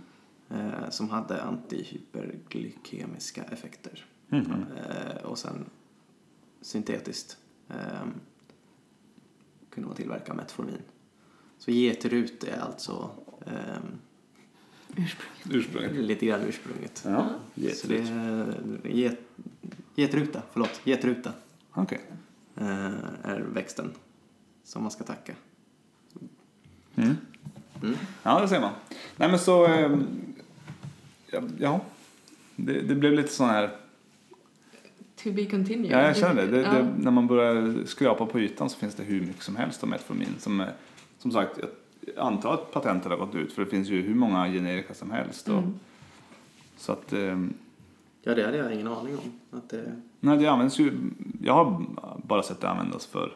eh, som hade antihyperglykemiska effekter. Mhm. Eh, och sen syntetiskt eh, kunde man tillverka Metformin. Så getrut är alltså eh, Ursprung. Ursprunget. lite grann ursprunget. Ja, Så det är get, getruta, förlåt, getruta Okej. eh, är växten som man ska tacka. Mm. Mm. Ja, det ser man. Nej men så, ehm, ja, ja. Det, det blev lite sån här To be continued. Ja, jag känner det. det, Ja. det när man börjar skrapa på ytan så finns det hur mycket som helst om Metformin. Som, är- som sagt, jag antar att patentet har gått ut för det finns ju hur många generika som helst. Och, Mm. Så att, ehm, Ja, det hade jag ingen aning om. Att det, nej, det används ju, jag har bara sett det användas för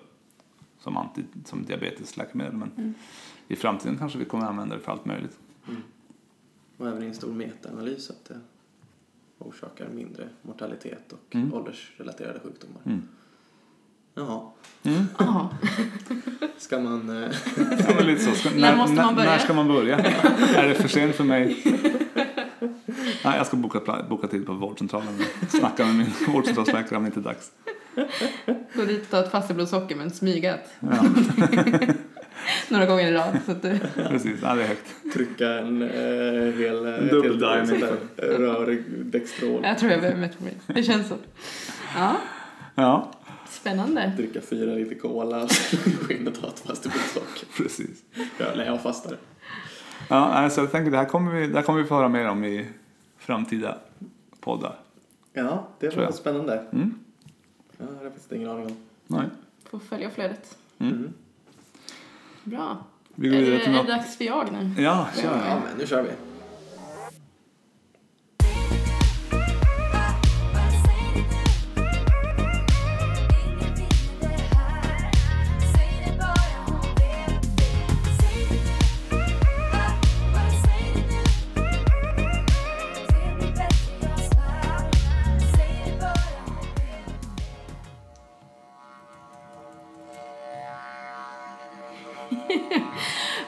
som, anti, som diabetesläkemedel men Mm. i framtiden kanske vi kommer att använda det för allt möjligt. och även i en stor metaanalys att det orsakar mindre mortalitet och Mm. åldersrelaterade sjukdomar. Mm. Jaha, Mm. Ska man... Eh, Ja, men lite så. Ska, När måste man när, börja? när ska man börja? är det för sent för mig? Nej, jag ska boka, boka tid på vårdcentralen och snacka med min vårdcentralsläkare om det inte är dags. Gå dit och ta ett fasteblodsocker men smygat Ja, några gånger i rad. Så att det, precis. Ja, det är högt. trycka en eh, hel... eh, helt diamond. där Rör Dextrol. jag tror jag behöver Metformin. Det känns så. Ja, Ja, spännande. Dricka fyra liter cola och gå in och ta ett fasteblodsocker. precis. Ja, nej, jag fastar. Ja, alltså, jag tänker det här kommer vi, det här kommer vi få höra mer om i framtida poddar. Ja, det var spännande. Mm. Ja, det har jag faktiskt ingen aning om. Nej. Får följa flödet. Mm. Mm. Bra. Vi Är går det, vidare till är det dags för jag nu? Ja, kör. Ja, men nu kör vi.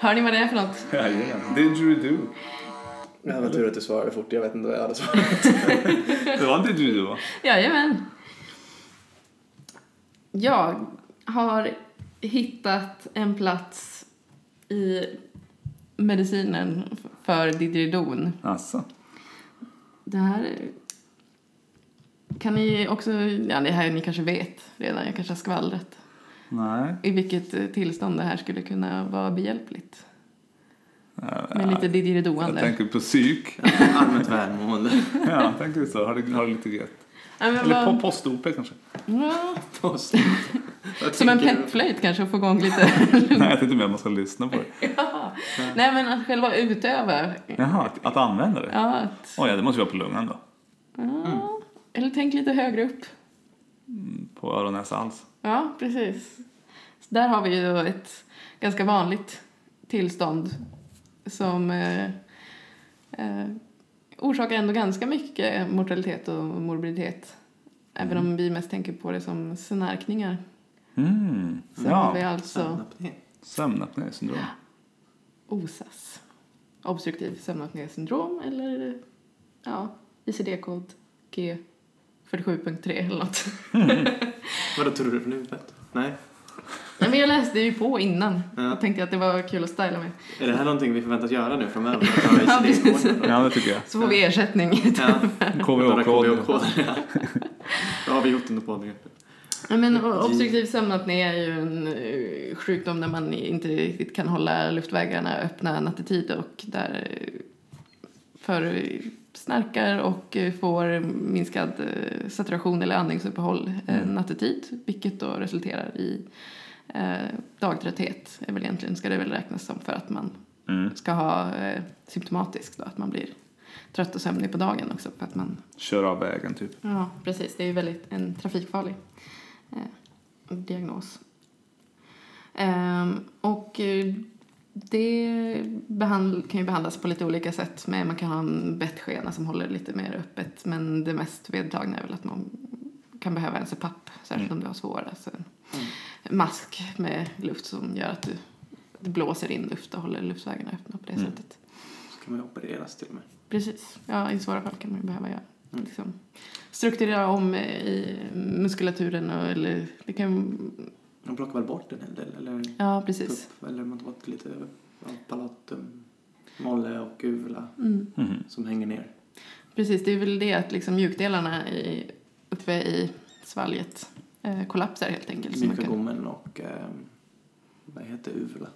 Hör ni vad det är för något? Jajamän. Didgeridoo. Det var tur att du svarade fort. Jag vet inte vad jag hade svarat. Det var en didgeridoo va? Jajamän. Jag har hittat en plats i medicinen för didgeridon. Alltså. Det här kan ni också, ja det här ni kanske vet redan, jag kanske har skvallrat. Nej. I vilket eh, tillstånd det här skulle kunna vara behjälpligt. Ja, Med lite Jag didgeridoande. tänker på psyk. Allmänt välmående. Ja, jag tänker så. Har det, har det lite gött. Ja, men Eller vad- på post-OP kanske. ja, Post. Som en tänker du? peppflöjt kanske, att få igång lite. Nej, jag tänkte mer att man ska lyssna på det. ja. Nej men att själva utöva. Jaha, att, att använda det? Ja, att, Oj, ja, det måste ju vara på lungan då. ja. Eller tänk lite högre upp. På öron, näsa, hals. Ja, precis. Så där har vi ju ett ganska vanligt tillstånd som eh, eh, orsakar ändå ganska mycket mortalitet och morbiditet. Även om vi mest tänker på det som snarkningar. Mm. Så har vi Ja, alltså Sömnapné. sömnapnésyndrom. OSAS. Obstruktiv sömnapnésyndrom eller ja, ICD-kod G47.3 eller något. Vadå, tror du från huvudet? Nej. Nej, men jag läste ju på innan Ja. och tänkte att det var kul att styla med. Är det här någonting vi förväntas göra nu framöver? Ja, precis. Ja, det tycker jag. Så får vi ersättning. Ja. KVH-kod. Ja. Då har vi gjort den på begreppet. Ja, men obstruktiv sömnapné är ju en eh, sjukdom där man inte riktigt kan hålla luftvägarna öppna nattetid och där eh, för snarkar och eh, får minskad eh, saturation eller andningsuppehåll eh, nattetid vilket då resulterar i eh, dagtrötthet är väl egentligen ska det väl räknas som för att man Mm. ska ha eh, symptomatiskt då att man blir trött och sömnig på dagen också för att man Kör av vägen, typ. Ja, precis. Det är ju väldigt en trafikfarlig eh, diagnos. Ehm, och det kan ju behandlas på lite olika sätt. Men man kan ha en bettskena som håller lite mer öppet. Men det mest vedertagna är väl att man kan behöva en CPAP, särskilt om du har svåra. Alltså en mask med luft som gör att du, det blåser in luft och håller luftvägarna öppna på det Mm. sättet. Så kan man ju opereras till och med. Precis. Ja, i svåra fall kan man ju behöva göra. Mm. Liksom, strukturera om i muskulaturen och, eller det kan... De plockar väl bort en hel del? Eller Ja, precis. tupp, eller man tar bort lite palatum, molle och uvula Mm. Mhm. som hänger ner. Precis, det är väl det att liksom mjukdelarna i, uppe i svalget eh, kollapsar helt enkelt. Så man Mjuka kan, gommen och eh, vad heter uvula?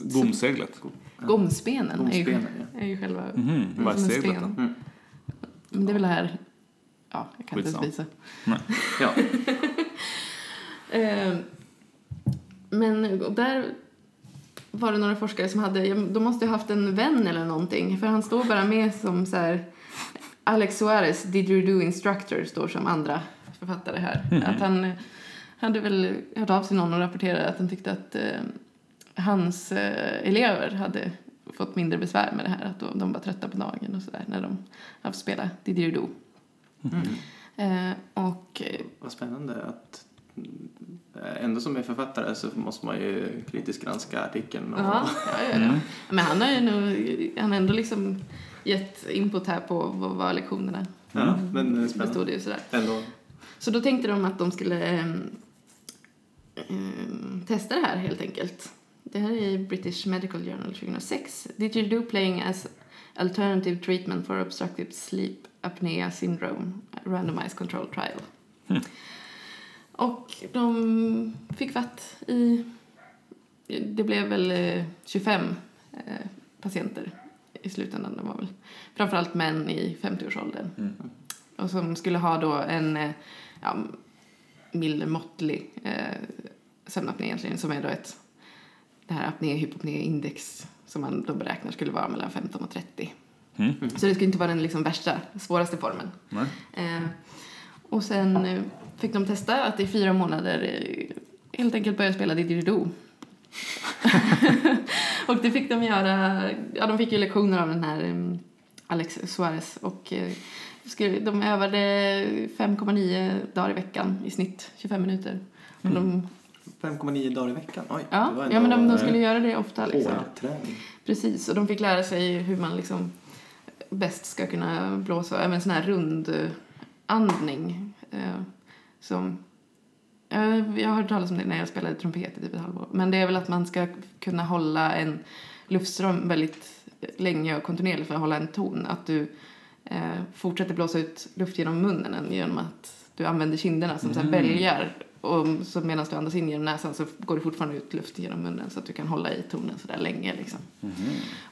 Gomseglet. gomspenen är ju, ja. är ju själva... Som Vad är seglet då? Mm. Men det är väl det här... Ja, jag kan inte ens visa. Ja, Eh, men där var det några forskare som hade, de måste ha haft en vän eller någonting, för han står bara med som så här, Alex Suarez, Didgeridoo Instructor, står som andra författare här. Att han hade väl hört av sig någon och rapporterade att han tyckte att eh, hans eh, elever hade fått mindre besvär med det här, att de, de var trötta på dagen och sådär när de har fått spela Didgeridoo. Eh, och eh, vad spännande att mm, ändå som är författare så måste man ju kritiskt granska artikeln. Och, Ja, ja, ja, ja. Men han har ju nog, han har ändå liksom gett input här på vad var lektionerna ja, men det är bestod spännande. ju sådär. Ändå. Så då tänkte de att de skulle ehm, testa det här helt enkelt. Det här är i British Medical Journal 2006. Didgeridoo playing as alternative treatment for obstructive sleep apnea syndrome, randomized control trial. Och de fick fatt i, det blev väl eh, 25 eh, patienter i slutändan. Det var väl framförallt män i 50-årsåldern. Mm. Och som skulle ha då en eh, ja, mild, måttlig eh, sömnapné egentligen, som är då ett det här apné-hypopné-index som man då beräknar skulle vara mellan 15 och 30. Mm. Så det skulle inte vara den liksom värsta, svåraste formen. Eh, och sen eh, fick de testa att i fyra månader eh, helt enkelt börja spela didgeridoo. och det fick de göra, ja de fick ju lektioner av den här eh, Alex Suarez och de övade 5,9 dagar i veckan i snitt, 25 minuter. Och de 5,9 dagar i veckan. Oj, det Ja, var ja men de, de skulle göra det ofta. Liksom. hård träning. Precis, och de fick lära sig hur man liksom bäst ska kunna blåsa, även sån här rundandning. Eh, som, eh, jag har hört talas om det när jag spelade trumpet i typ ett halvår. Men det är väl att man ska kunna hålla en luftström väldigt länge och kontinuerligt för att hålla en ton. Att du eh, fortsätter blåsa ut luft genom munnen genom att du använder kinderna som så här bälgar. Och så medan du andas in genom näsan så går det fortfarande ut luft genom munnen så att du kan hålla i tonen så där länge. Liksom.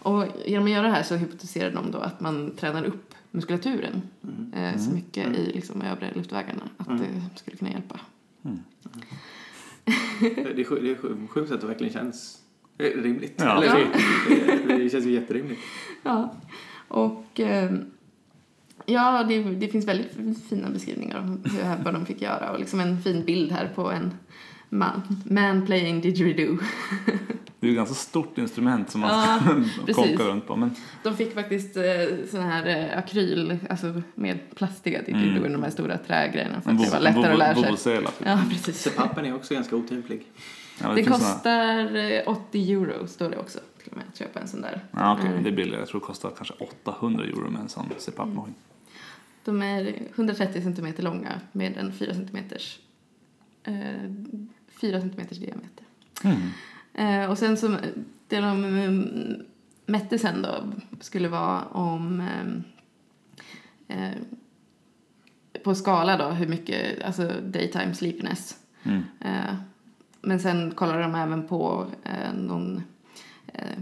Och genom att göra det här så hypotiserar de då att man tränar upp muskulaturen eh, så mycket i liksom, övre luftvägarna att det skulle kunna hjälpa. Det det är sjukt att det verkligen känns eh, rimligt. Ja. Eller, Ja. det, det känns ju jätterimligt. Ja, och eh, ja, det, det finns väldigt fina beskrivningar om hur, vad de fick göra och liksom en fin bild här på en man, man playing didgeridoo. Det är ett ganska stort instrument som man Ja, ska konka runt på. Men De fick faktiskt eh, sån här eh, akryl, alltså med plastiga didgeridoo, de här stora trägrejerna för att det var lättare att lära sig. vuvuzela. Typ. Ja, precis. Sepappen är också ganska otymplig. Ja, Det såna- kostar eh, 80 euro, står det också, till och med, att köpa en sån där. Ja, okej, Mm. det är billigare. Jag tror det kostar kanske 800 euro med en sån CPAP-maskin. De är 130 centimeter långa med en 4 centimeters, eh, 4 centimeters diameter. Mm. Eh, och sen så, det de mm, mätte sen då skulle vara om eh, eh, på skala då hur mycket, alltså daytime sleepiness. Mm. Eh, men sen kollade de även på eh, någon, eh,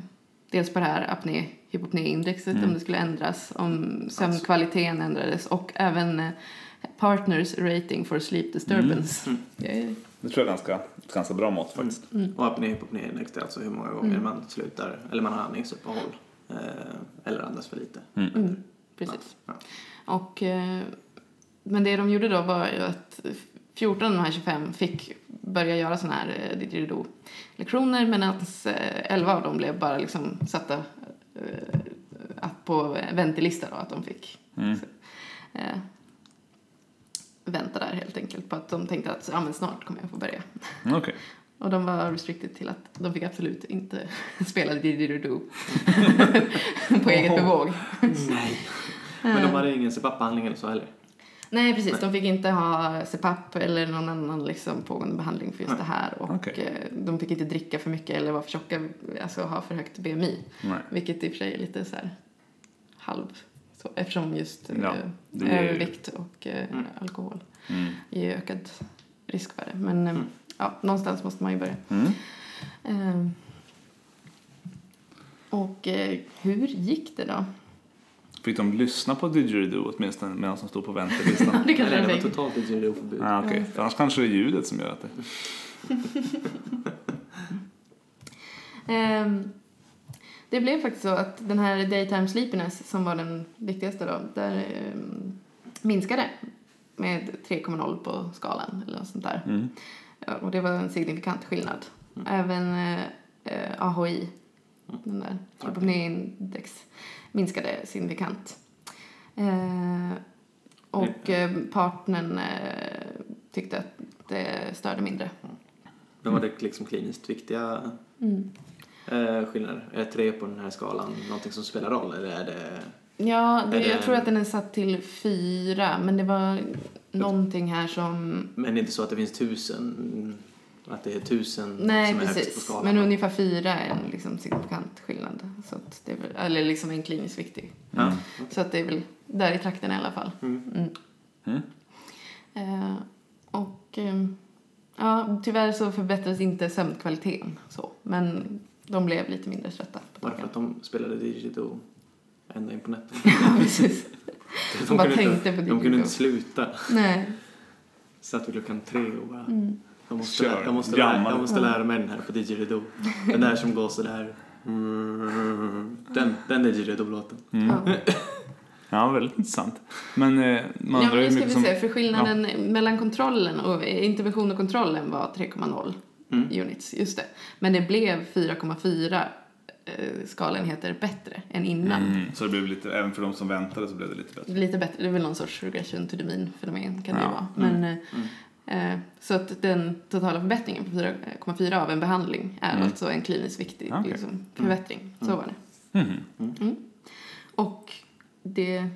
dels på det här apné, hypopnéindexet om det skulle ändras, om sömnkvaliteten ändrades och även eh, partners rating for sleep disturbance. Är- Det tror jag är ganska, ett ganska bra mått faktiskt. Och apné hypopné-index är alltså hur många gånger man slutar, eller man har andningsuppehåll. Eh, eller andas för lite. Mm, precis. Ja. Och, eh, men det de gjorde då var ju att 14 av de här 25 fick börja göra sådana här eh, didgeridoo-lektioner medan eh, 11 av dem blev bara liksom satta eh, att på väntelista då, att de fick Mm. Eh, vänta där helt enkelt på att de tänkte att ja, men snart kommer jag få börja. Okej. Och de var restricted till att de fick absolut inte spela didgeridoo på eget bevåg. Nej. Men de hade ingen CPAP-behandling eller så heller. Nej, precis. De fick inte ha CPAP eller någon annan liksom, pågående behandling för just Nej. det här. Och Okej. eh, de fick inte dricka för mycket eller vara för tjocka, alltså ha för högt BMI. Nej. Vilket i och för sig är lite så här halv, så, eftersom just eh, Ja, det är övervikt och eh, Mm. alkohol Mm. ger ökad risk för det. Men eh, ja, någonstans måste man ju börja. Mm. Eh, och eh, hur gick det då? Fick de lyssna på didgeridoo åtminstone medan de stod på väntelistan? det kanske Eller de det var totalt didgeridoo-förbud. ah, okej. För Annars kanske det är ljudet som gör att det... Ehm, det blev faktiskt så att den här daytime sleepiness som var den viktigaste då, där ehm, minskade med 3,0 på skalan eller något sånt där. Mm. Och det var en signifikant skillnad. Även eh, eh, AHI, den där hypopnéindex, minskade signifikant. Eh, och eh, partnern eh, tyckte att det störde mindre. Men var det liksom kliniskt viktiga Mm. Eh, skillnader? Är tre på den här skalan någonting som spelar roll eller är det... Ja, det, Är det- jag tror att den är satt till fyra, men det var någonting här som... Men det är inte så att det finns tusen, att det är tusen Nej, som är högst på precis. skalan? Men ungefär fyra är en liksom signifikant skillnad. Så att det är väl, eller liksom en kliniskt viktig. Ja. Så att det är väl där i trakten i alla fall. Mm. Mm. Mm. Eh, och ehm, ja, tyvärr så förbättrades inte sömnkvaliteten så. Men de blev lite mindre trötta på Bara för dagen. att de spelade didgeridoo ända in på nätterna. Ja, precis. De, bara kunde tänkte inte, på de kunde inte sluta. Nej. Satt vid klockan tre och bara... Mm. Jag måste, Kör. lära, jag, måste lära, jag måste lära mig den här på didgeridoo. Den där som går sådär. Den, den didgeridoo-låten. Mm. Ja. Ja, väldigt intressant. Men eh, man Ja, undrar men hur nu ska vi mycket som... se, för skillnaden mellan kontrollen och intervention och kontrollen var 3,0 Mm. units, just det. Men det blev 4,4 eh, skalenheter bättre än innan. Mm, så det blev lite, även för de som väntade så blev det lite bättre. Lite bättre, det är väl någon sorts regression to the mean fenomen kan det ju Ja. vara. Men, eh, Eh, Så att den totala förbättringen på 4,4 av en behandling är Mm. alltså en kliniskt viktig Okej. liksom, förbättring. Så var det. Mhm. Och det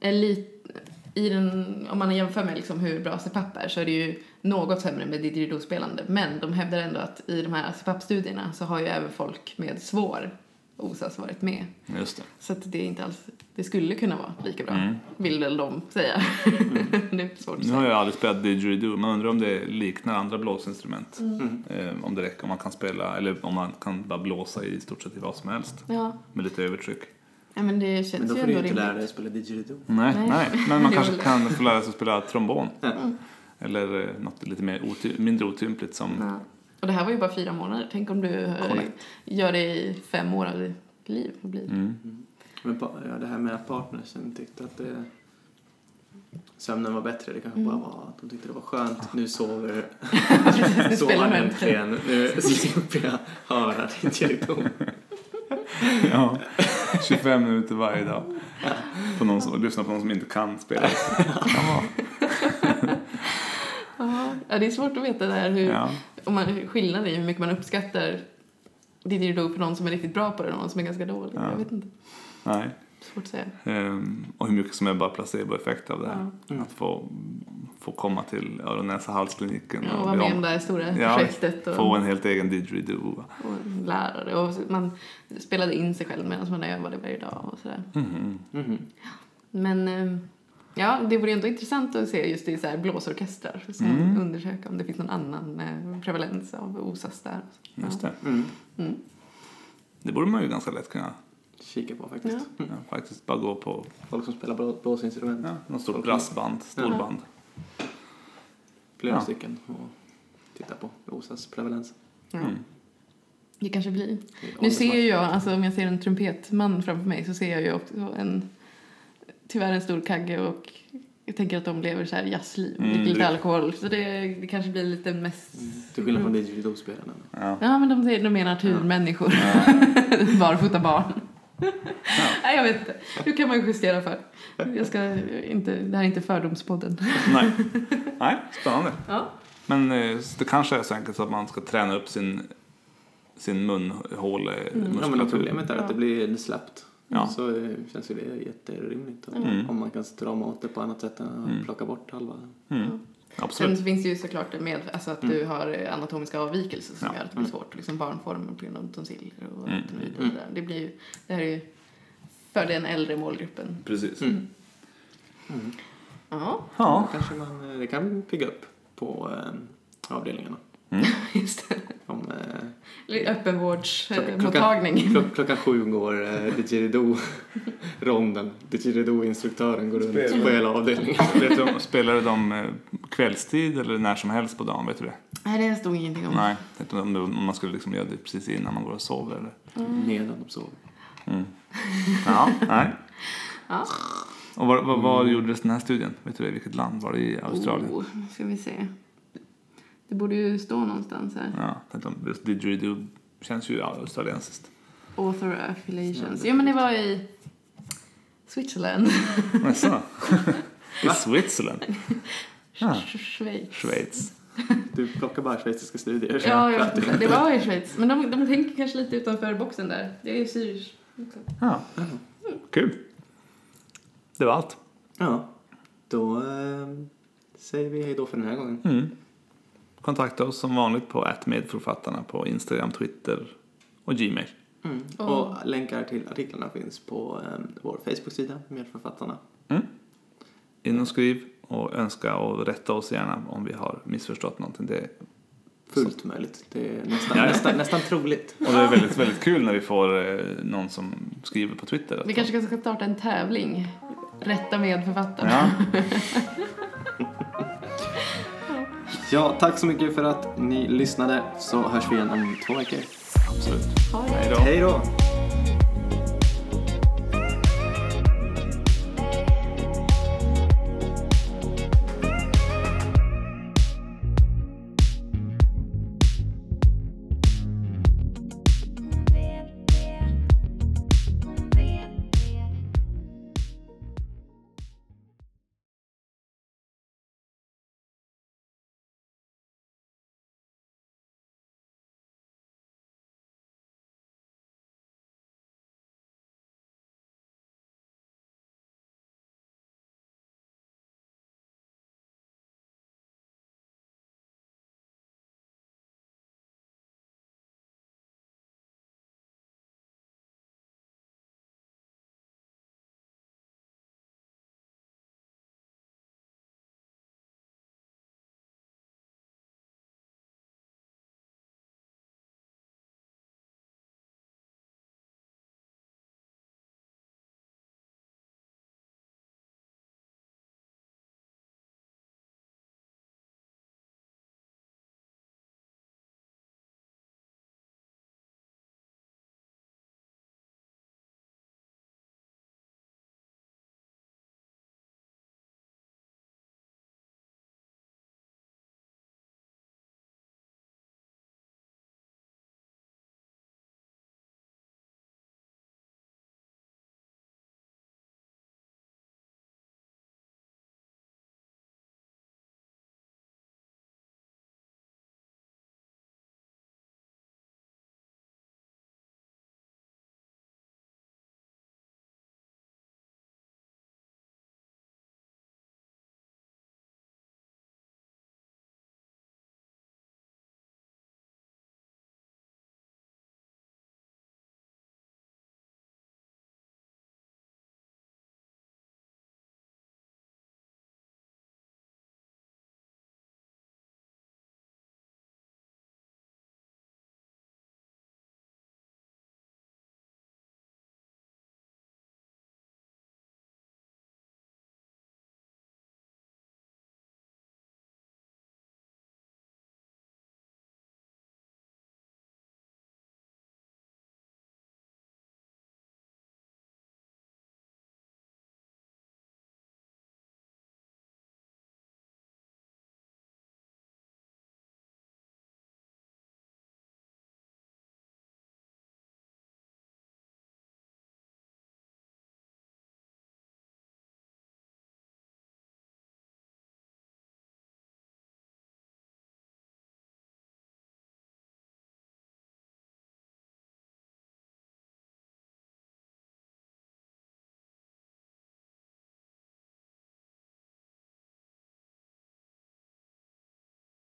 är lite... I den, om man jämför med liksom hur bra CPAP är så är det ju något sämre med didgeridoo-spelande. Men de hävdar ändå att i de här CPAP-studierna så har ju även folk med svår OSAS varit med. Just det. Så att det är inte alls... Det skulle kunna vara lika bra, Mm. vill väl de säga. det är svårt att Nu har säga. jag aldrig spelat didgeridoo, man undrar om det liknar andra blåsinstrument. Mm. Eh, om det räcker, om man kan spela, eller om man kan bara blåsa i stort sett i vad som helst. Ja. Med lite övertryck. ja, men det känns Men då ju får du ju inte lära dig rimligt. att spela didgeridoo. Nej, Nej. nej. men man kanske kan få lära sig att spela trombon. Ja. Eller eh, något lite mer oty- mindre otympligt som... Ja. Och det här var ju bara fyra månader. Tänk om du eh, Korrekt. gör det i fem år av ditt liv. Blir det? Mm. Men ja, det här med att partnersen tyckte att det, sömnen var bättre. Det kanske Mm. bara var att de tyckte det var skönt. Nu sover, spelar man äntligen. Nu slipper jag höra didgeridoo. Ja, 25 minuter varje dag. På någon som, lyssna på någon som inte kan spela. Ja, det är svårt att veta där hur, Ja. om man, skillnaden i hur mycket man uppskattar didgeridoo för någon som är riktigt bra på det och någon som är ganska dålig. Ja. Jag vet inte. Nej. Svårt att säga. Ehm, och hur mycket som är bara placeboeffekt av det här. Ja. Mm. Att få, få komma till öron näsa halskliniken Ja, och vara med om det här stora Ja, projektet och, få en helt egen didgeridoo. och lära det. Och man spelade in sig själv medan man övade varje dag och sådär. Mhm. Mhm. Men eh, ja, det vore ändå intressant att se just i så här blåsorkestrar. Så Mm. Undersöka om det finns någon annan eh, prevalens av OSAS där. Just det. Mm. Mm. Det borde man ju ganska lätt kunna Kika på faktiskt. Ja. ja, faktiskt bara gå på Folk som spelar blå- blåsinstrument. ja, något stort brassband, storband. Flera Ja. stycken. Och titta på OSAs prevalens. Ja. Mm. Det kanske blir. Nu ser ju jag, alltså om jag ser en trumpetman framför mig så ser jag ju också en, tyvärr en stor kagge och jag tänker att de lever så här jazzliv, Mm, dricker lite det- alkohol. Så det, det kanske blir lite mest... Mm. Till skillnad från didgeridoo-spelarna. Ja. Ja, men de säger de är naturmänniskor. Barfota barn. Nej, jag vet inte. Hur kan man justera för? Jag ska inte, det här är inte fördomspodden. Nej. Nej, spännande. Ja. Men eh, det kanske är så enkelt så att man ska träna upp sin, sin munhålemuskulatur. Ja, men problemet är Ja. att det blir slappt. Ja. Så eh, känns ju det jätterimligt. Mm. Om man kan strama åt det på annat sätt än att Mm. plocka bort halva. Mm. Sen Absolut. så finns det ju såklart det med alltså att du har anatomiska avvikelser som Ja. gör att det blir svårt. Liksom barnformer på grund av tonsiller och Mm. adenoider och sådär. Det blir ju, det här är ju för den äldre målgruppen. Precis. Mm. Mm. Ja, Ja. Kanske man, eh, det kan pigga upp på eh, avdelningarna. just det. Eh, Klockan- Öppenvårdsmottagning. klock, klockan sju går eh, didgeridoo-ronden. Didgeridoo-instruktören går runt Spelar. på hela avdelningen. Du, du dem eh, kvällstid eller när som helst på dagen? Vet du det? Nej, det stod ingenting om. Nej, tänkte om, man skulle liksom göra det precis innan man går och sover. Eller? Medan de sover. Mm. Ja, nej. Ja. Och var, var, var gjordes den här studien? Vet du det? Vilket land? Var det i Australien? Oh, ska vi se. Det borde ju stå någonstans här. Ja, tänkte om just didgeridoo känns ju australiensiskt. Author affiliations. Ja, Ja, men det var i Switzerland. Jaså? I Switzerland? Ja. Schweiz. Schweiz. Du plockar bara schweiziska studier. Ja, inte. Det var i Schweiz. Men de, de tänker kanske lite utanför boxen där. Det är Zürich också. Ja. Kul. Det var allt. Ja, då eh, säger vi hej då för den här gången. Mm. Kontakta oss som vanligt på medförfattarna på Instagram, Twitter och Gmail. Mm. Och- Och länkar till artiklarna finns på eh, vår Facebook-sida med författarna. Mm. In och skriv och önska och rätta oss gärna om vi har missförstått någonting. Det, Fullt möjligt. Det är nästan, Ja, ja. nästan, nästan troligt. och det är väldigt, väldigt kul när vi får eh, någon som skriver på Twitter. Vi de- kanske ska starta en tävling. Rätta medförfattarna. Ja, Ja, tack så mycket för att ni lyssnade. Så hörs vi igen om två veckor. absolut. Hej då!